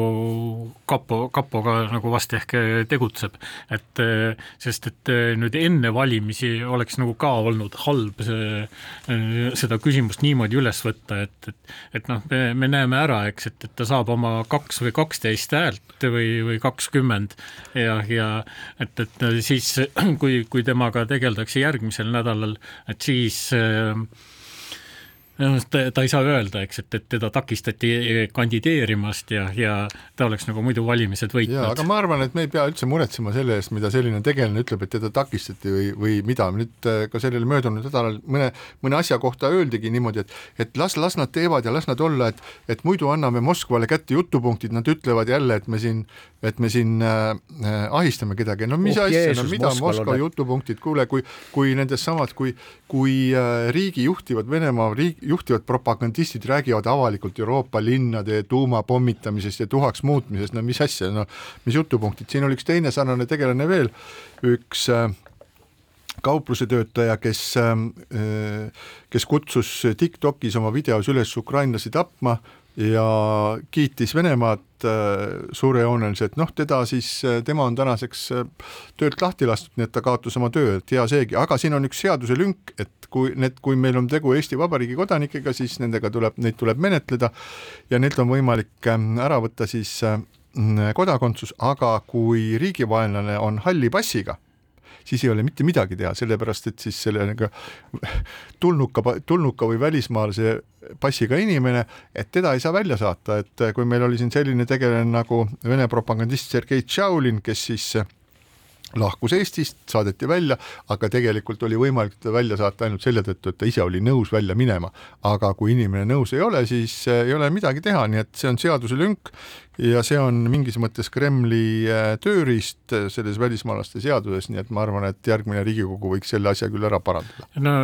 kapo, kapo ka nagu vast ehk tegutseb, et sest et nüüd enne valimisi oleks nagu ka olnud halb see, seda küsimust niimoodi üles võtta, et, et et noh, me, me näeme ära, eks, et, et ta saab oma kaks või kaksteist häält või, või kakskümmend. Ja, ja et, et siis, kui, kui temaga tegeldakse järgmisel nädalal, et siis äh, ta, ta ei saa öelda, eks, et, et teda takistati kandideerimast ja, ja ta oleks nagu muidu valimised võitnud. aga ma arvan, et me ei pea üldse muretsema selle eest, mida selline tegelane ütleb, et teda takistati või, või mida, nüüd äh, ka sellel möödunud nädalal mõne, mõne asja kohta öeldigi niimoodi, et et las, las nad teevad ja las nad olla, et et muidu anname Moskvale kätte jutupunktid, nad ütlevad jälle, et me siin, et me siin äh, äh ahistame kedagi, no mis oh, asja, no mida Moskva jutupunktid, kuule, kui kui nendes samad, kui kui äh, riigi juhtivad Venemaa riik, juhtivad propagandistid räägivad avalikult Euroopa linnade tuumapommitamisest ja tuhaks muutmisest, no mis asja, no mis jutupunktid, siin oli üks teine sarnane tegelane veel, üks äh, kaupluse töötaja, kes, äh, kes kutsus TikTokis oma videos üles ukrainlasi tapma ja kiitis Venemaad äh, suurejooneliselt, noh teda siis, äh, tema on tänaseks äh, töölt lahti lastud, nii et ta kaotas oma töö, et hea seegi, aga siin on üks seaduselünk, et kui need, kui meil on tegu Eesti Vabariigi kodanikega, siis nendega tuleb, neid tuleb menetleda ja neilt on võimalik ära võtta siis kodakondsus, aga kui riigivaenlane on halli passiga siis ei ole mitte midagi teha, sellepärast et siis selle nagu tulnuka, tulnuka või välismaalase passiga inimene, et teda ei saa välja saata, et kui meil oli siin selline tegelane nagu Vene propagandist Sergei Tšaulin, kes siis lahkus Eestist, saadeti välja, aga tegelikult oli võimalik teda välja saata ainult selle tõttu, et ta ise oli nõus välja minema. aga kui inimene nõus ei ole, siis ei ole midagi teha, nii et see on seaduselünk ja see on mingis mõttes Kremli äh, tööriist äh, selles välismaalaste seaduses, nii et ma arvan, et järgmine Riigikogu võiks selle asja küll ära parandada. no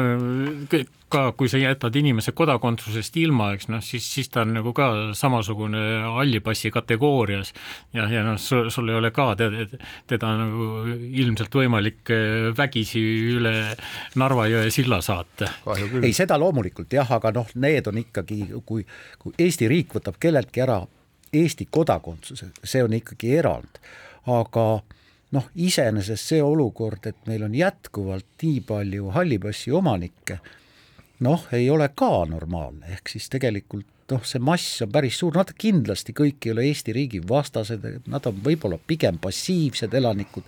ka kui sa jätad inimese kodakondsusest ilma, eks noh, siis, siis ta on nagu ka samasugune halli passi kategoorias ja, ja noh, sul, sul ei ole ka teda, teda nagu ilmselt võimalik äh, vägisi üle Narva jõe silla saata. ei, seda loomulikult jah, aga noh, need on ikkagi, kui, kui Eesti riik võtab kelleltki ära Eesti kodakondsuse, see on ikkagi erand, aga noh, iseenesest see olukord, et meil on jätkuvalt nii palju halli passi omanikke, noh, ei ole ka normaalne, ehk siis tegelikult noh, see mass on päris suur, nad kindlasti kõik ei ole Eesti riigi vastased, nad on võib-olla pigem passiivsed elanikud,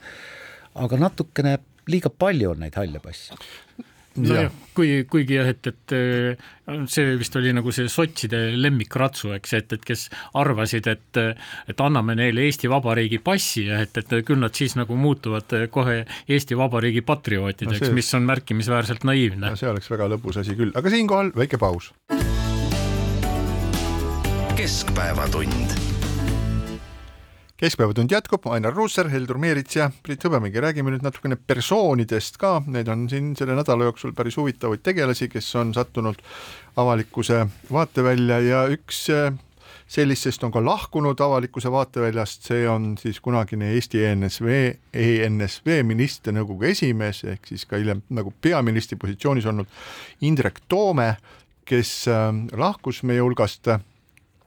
aga natukene liiga palju on neid halle passe nojah, kui, kuigi jah, et, et äh, see vist oli nagu see sotside lemmikratsu, eks, et, et kes arvasid, et et anname neile Eesti Vabariigi passi ja et, et küll nad siis nagu muutuvad kohe Eesti Vabariigi patriootideks no, mis on märkimisväärselt naiivne. no see oleks väga lõbus asi küll, aga siinkohal väike paus. keskpäevatund keskpäevatund jätkub, Ainar Ruussaar, Heldur Meerits ja Priit Hõbemägi, räägime nüüd natukene persoonidest ka, neid on siin selle nädala jooksul päris huvitavaid tegelasi, kes on sattunud avalikkuse vaatevälja ja üks eh, sellistest on ka lahkunud avalikkuse vaateväljast, see on siis kunagine Eesti ENSV, ENSV ministrinõukogu esimees ehk siis ka hiljem nagu peaministri positsioonis olnud Indrek Toome, kes eh, lahkus meie hulgast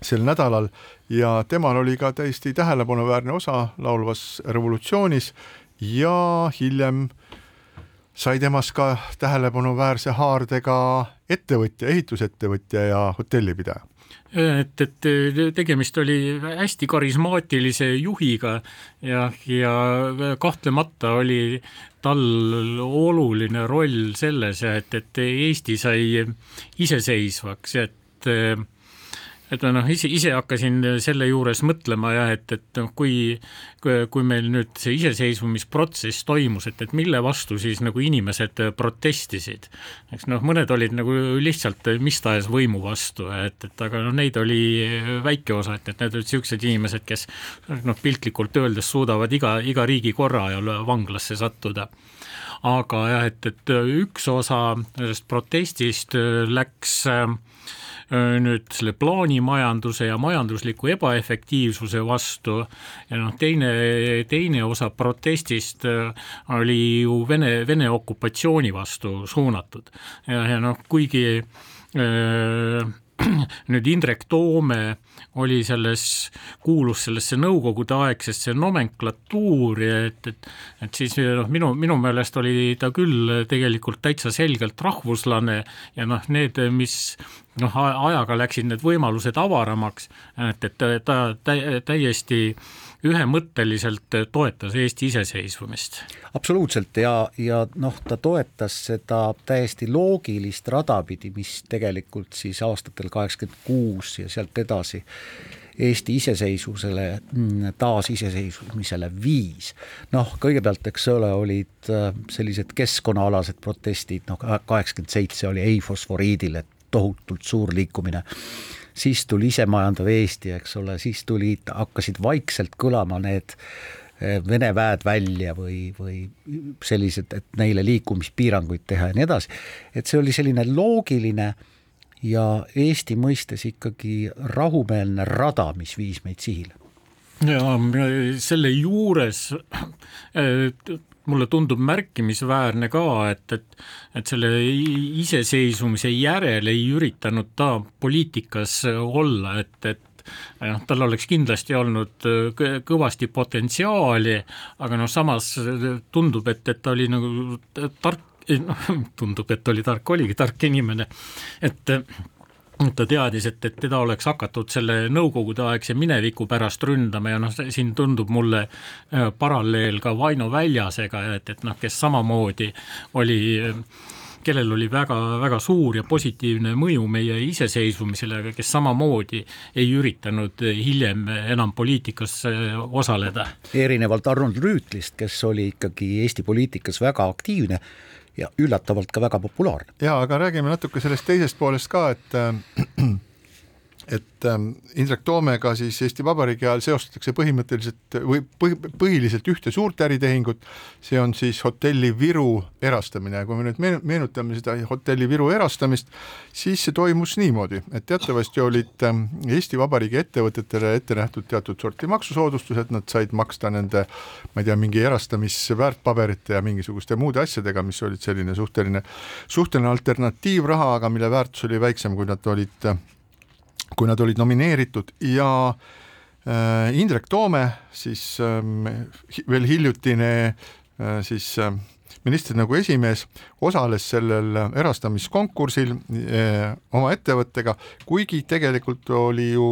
sel nädalal ja temal oli ka täiesti tähelepanuväärne osa laulvas revolutsioonis ja hiljem sai temast ka tähelepanuväärse haardega ettevõtja, ehitusettevõtja ja hotellipidaja. Et, et tegemist oli hästi karismaatilise juhiga ja, ja kahtlemata oli tal oluline roll selles, et, et Eesti sai iseseisvaks, et et noh, ise, ise hakkasin selle juures mõtlema jah, et, et noh, kui, kui meil nüüd see iseseisvumisprotsess toimus, et, et mille vastu siis nagu inimesed protestisid. eks noh, mõned olid nagu lihtsalt mis tahes võimu vastu, et, et aga noh, neid oli väike osa, et, et need olid niisugused inimesed, kes noh, piltlikult öeldes suudavad iga, iga riigi korra ajal vanglasse sattuda aga jah, et, et üks osa sellest protestist läks Äh, nüüd selle plaanimajanduse ja majandusliku ebaefektiivsuse vastu. Ja noh, teine, teine osa protestist äh, oli ju Vene, Vene okupatsiooni vastu suunatud. Ja, ja noh, kuigi äh, nüüd Indrek Toome oli selles, kuulus sellesse nõukogudeaegsesse nomenklatuuri, et, et et siis noh, minu, minu meelest oli ta küll tegelikult täitsa selgelt rahvuslane ja noh, need, mis noh, ajaga läksid need võimalused avaramaks, et, et ta täiesti ühemõtteliselt toetas Eesti iseseisvumist. absoluutselt ja, ja noh, ta toetas seda täiesti loogilist rada pidi, mis tegelikult siis aastatel kaheksakümmend kuus ja sealt edasi Eesti iseseisvusele, taasiseseisvumisele viis. noh, kõigepealt, eks ole, olid äh, sellised keskkonnaalased protestid, noh kaheksakümmend seitse oli ei fosforiidile tohutult suur liikumine siis tuli isemajandav Eesti, eks ole, siis tulid, hakkasid vaikselt kõlama need äh, Vene väed välja või, või sellised, et neile liikumispiiranguid teha ja nii edasi. et see oli selline loogiline ja Eesti mõistes ikkagi rahumeelne rada, mis viis meid sihile. ja selle juures mulle tundub märkimisväärne ka, et, et, et selle iseseisvumise järel ei üritanud ta poliitikas olla, et, et noh, tal oleks kindlasti olnud kõvasti potentsiaali, aga noh, samas tundub, et, et ta oli nagu tark noh, tundub, et oli tark, oligi tark inimene, et ta teadis, et, et teda oleks hakatud selle nõukogudeaegse mineviku pärast ründama ja noh, siin tundub mulle äh, paralleel ka Vaino Väljasega, et, et noh, kes samamoodi oli kellel oli väga-väga suur ja positiivne mõju meie iseseisvumisele, aga kes samamoodi ei üritanud hiljem enam poliitikas osaleda. erinevalt Arnold Rüütlist, kes oli ikkagi Eesti poliitikas väga aktiivne ja üllatavalt ka väga populaarne. jaa, aga räägime natuke sellest teisest poolest ka, et äh, et ähm, Indrek Toomega siis Eesti Vabariigi ajal seostatakse põhimõtteliselt või põhi, põhiliselt ühte suurt äritehingut, see on siis hotelli Viru erastamine. Ja kui me nüüd meenutame seda hotelli Viru erastamist, siis see toimus niimoodi, et teatavasti olid ähm, Eesti Vabariigi ettevõtetele ette nähtud teatud sorti maksusoodustused, nad said maksta nende ma ei tea, mingi erastamisväärtpaberite ja mingisuguste muude asjadega, mis olid selline suhteline, suhteline alternatiivraha, aga mille väärtus oli väiksem, kui nad olid kui nad olid nomineeritud ja äh, Indrek Toome, siis ähm, veel hiljutine äh, siis äh, ministrinõukogu esimees osales sellel erastamiskonkursil eh, oma ettevõttega, kuigi tegelikult oli ju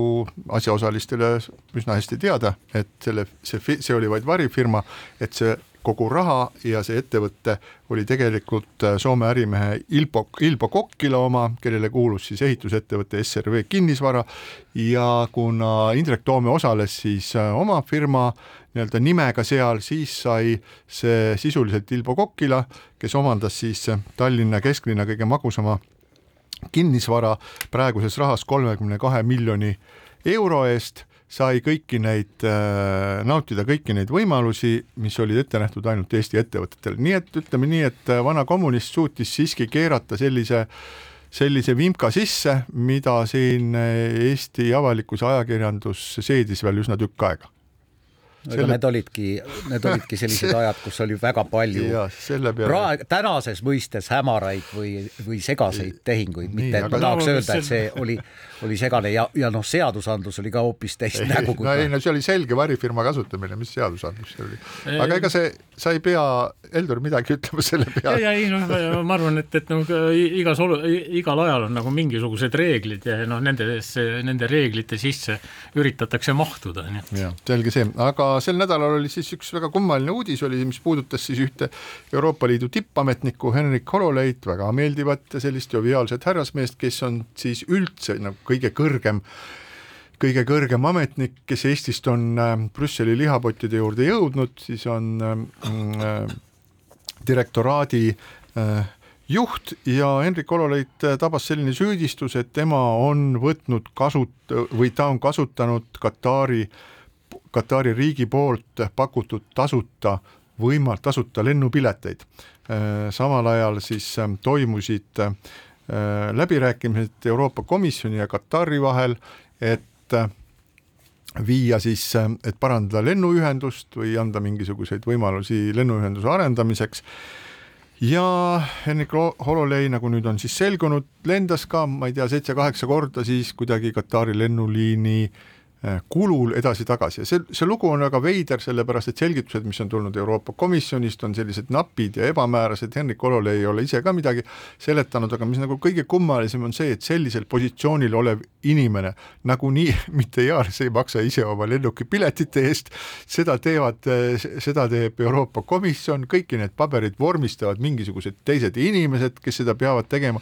asjaosalistele üsna hästi teada, et selle, see, see oli vaid varifirma, et see kogu raha ja see ettevõte oli tegelikult äh, Soome ärimehe Ilpo, Ilpo Kokkila oma, kellele kuulus siis ehitusettevõte SRV Kinnisvara. Ja kuna Indrek Toome osales siis äh, oma firma nii-öelda nimega seal, siis sai see sisuliselt Ilpo Kokkila, kes omandas siis äh, Tallinna kesklinna kõige magusama kinnisvara praeguses rahas kolmekümne kahe miljoni euro eest sai kõiki neid, äh, nautida kõiki neid võimalusi, mis olid ette nähtud ainult Eesti ettevõtetele, nii et ütleme nii, et äh, vana kommunist suutis siiski keerata sellise sellise vimka sisse, mida siin äh, Eesti avalikkus, ajakirjandus seedis veel üsna tükk aega. Selle... need olidki, need olidki sellised ajad, kus oli väga palju praegu, tänases mõistes hämaraid või, või segaseid tehinguid, mitte et ma tahaks no, öelda, et see oli, oli segane ja, ja noh, seadusandlus oli ka hoopis teist ei, nägu. no ei, no see oli selge varifirma kasutamine, mis seadusandlus see oli. aga ega see, sa ei pea, Heldur, midagi ütlema selle peale. ja, ei noh, ma arvan, et, et noh, igas olu-, igal ajal on nagu mingisugused reeglid ja noh, nendesse, nende reeglite sisse üritatakse mahtuda. jah, selge see, aga sel nädalal oli siis üks väga kummaline uudis oli, mis puudutas siis ühte Euroopa Liidu tippametnikku Henrik Hololeit, väga meeldivat sellist joviaalset härrasmeest, kes on siis üldse nagu kõige kõrgem kõige kõrgem ametnik, kes Eestist on äh, Brüsseli lihapottide juurde jõudnud, siis on äh, äh direktoraadi äh, juht ja Hendrik Hololeit äh, tabas selline süüdistus, et tema on võtnud kasut- või ta on kasutanud Katari Katari riigi poolt pakutud tasuta võima-, tasuta lennupileteid. Samal ajal siis äh, toimusid läbirääkimised Euroopa Komisjoni ja Katari vahel, et viia siis, et parandada lennuühendust või anda mingisuguseid võimalusi lennuühenduse arendamiseks. Ja Henrik Hololei, nagu nüüd on siis selgunud, lendas ka, ma ei tea, seitse-kaheksa korda siis kuidagi Katari lennuliini äh, äh, kulul edasi-tagasi. Ja see, see lugu on väga veider, sellepärast et selgitused, mis on tulnud Euroopa Komisjonist, on sellised napid ja ebamäärased, Henrik Hololei ei ole ise ka midagi seletanud, aga mis nagu kõige kummalisem on see, et sellisel positsioonil olev inimene nagunii mitte eales ei maksa ise oma lennukipiletite eest, seda teevad, seda teeb Euroopa Komisjon, kõiki need paberid vormistavad mingisugused teised inimesed, kes seda peavad tegema,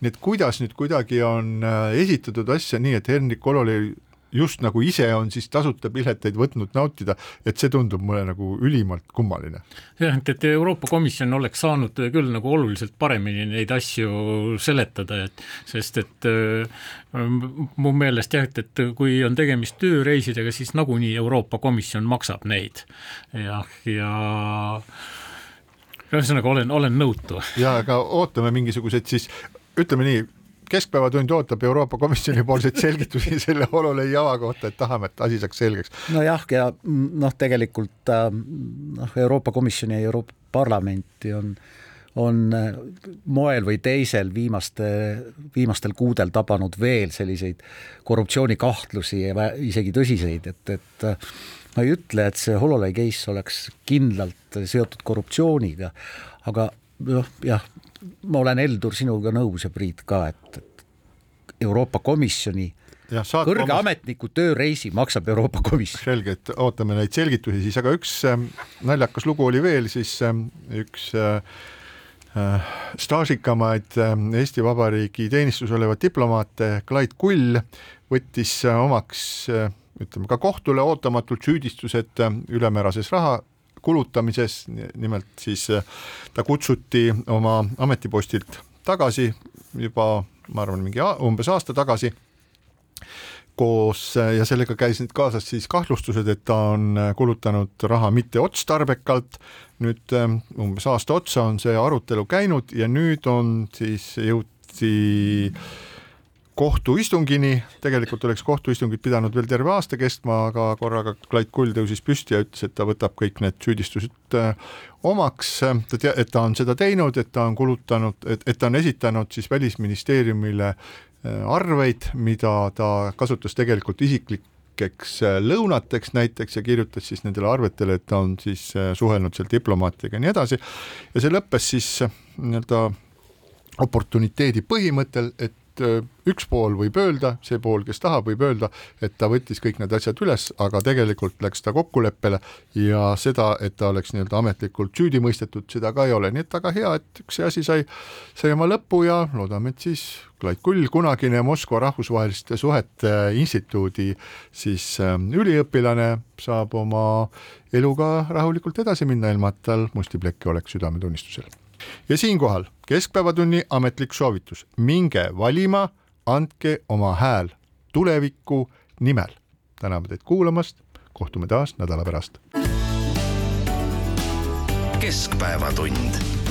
nii et kuidas nüüd kuidagi on äh, esitatud asja nii, et Henrik Hololei just nagu ise on siis tasuta pileteid võtnud nautida, et see tundub mulle nagu ülimalt kummaline. jah, et, et Euroopa Komisjon oleks saanud küll nagu oluliselt paremini neid asju seletada, et sest et äh, mu meelest jah, et, et kui on tegemist tööreisidega, siis nagunii Euroopa Komisjon maksab neid jah, ja, ja ühesõnaga olen, olen nõutu. ja aga ootame mingisugused siis, ütleme nii keskpäevatund ootab Euroopa Komisjoni poolseid selgitusi selle olulei java kohta, et tahame, et asi saaks selgeks. nojah, ja noh, tegelikult noh, Euroopa Komisjoni ja Euroopa Parlamenti on on moel või teisel viimaste, viimastel kuudel tabanud veel selliseid korruptsioonikahtlusi ja isegi tõsiseid, et, et ma ei ütle, et see Hololei case oleks kindlalt seotud korruptsiooniga, aga noh, jah, ma olen, Heldur, sinuga nõus ja Priit ka, et, et Euroopa Komisjoni ja, kõrge omas... ametniku tööreisi maksab Euroopa Komisjon. selge, et ootame neid selgitusi siis, aga üks äh, naljakas lugu oli veel siis äh, üks äh, äh staažikamaid äh, Eesti Vabariigi teenistuses olevaid diplomaate, Clyde Kull, võttis äh, omaks ütleme ka kohtule ootamatult süüdistused ülemäärases raha kulutamises, nimelt siis äh, ta kutsuti oma ametipostilt tagasi juba, ma arvan, mingi umbes aasta tagasi koos äh, ja sellega käisid kaasas siis kahtlustused, et ta on äh, kulutanud raha mitteotstarbekalt. nüüd umbes aasta otsa on see arutelu käinud ja nüüd on siis jõuti kohtuistungini, tegelikult oleks kohtuistungid pidanud veel terve aasta kestma, aga korraga Clyde Kull tõusis püsti ja ütles, et ta võtab kõik need süüdistused äh, omaks, ta tea-, et ta on seda teinud, et ta on kulutanud, et, et ta on esitanud siis Välisministeeriumile äh, arveid, mida ta kasutas tegelikult isiklikeks äh, lõunateks näiteks ja kirjutas siis nendele arvetele, et ta on siis suhelnud seal diplomaatidega ja nii edasi, ja see lõppes siis nii-öelda oportuniteedi põhimõttel, et et äh, üks pool võib öelda, see pool, kes tahab, võib öelda, et ta võttis kõik need asjad üles, aga tegelikult läks ta kokkuleppele ja seda, et ta oleks nii-öelda ametlikult süüdi mõistetud, seda ka ei ole, nii et väga hea, et see asi sai, sai oma lõpu ja loodame, et siis Klaid Kull, kunagine Moskva rahvusvaheliste suhete instituudi siis äh, üliõpilane, saab oma eluga rahulikult edasi minna, ilma et tal musti plekke oleks südametunnistusel ja siinkohal Keskpäevatunni ametlik soovitus, minge valima, andke oma hääl tuleviku nimel. täname teid kuulamast, kohtume taas nädala pärast. keskpäevatund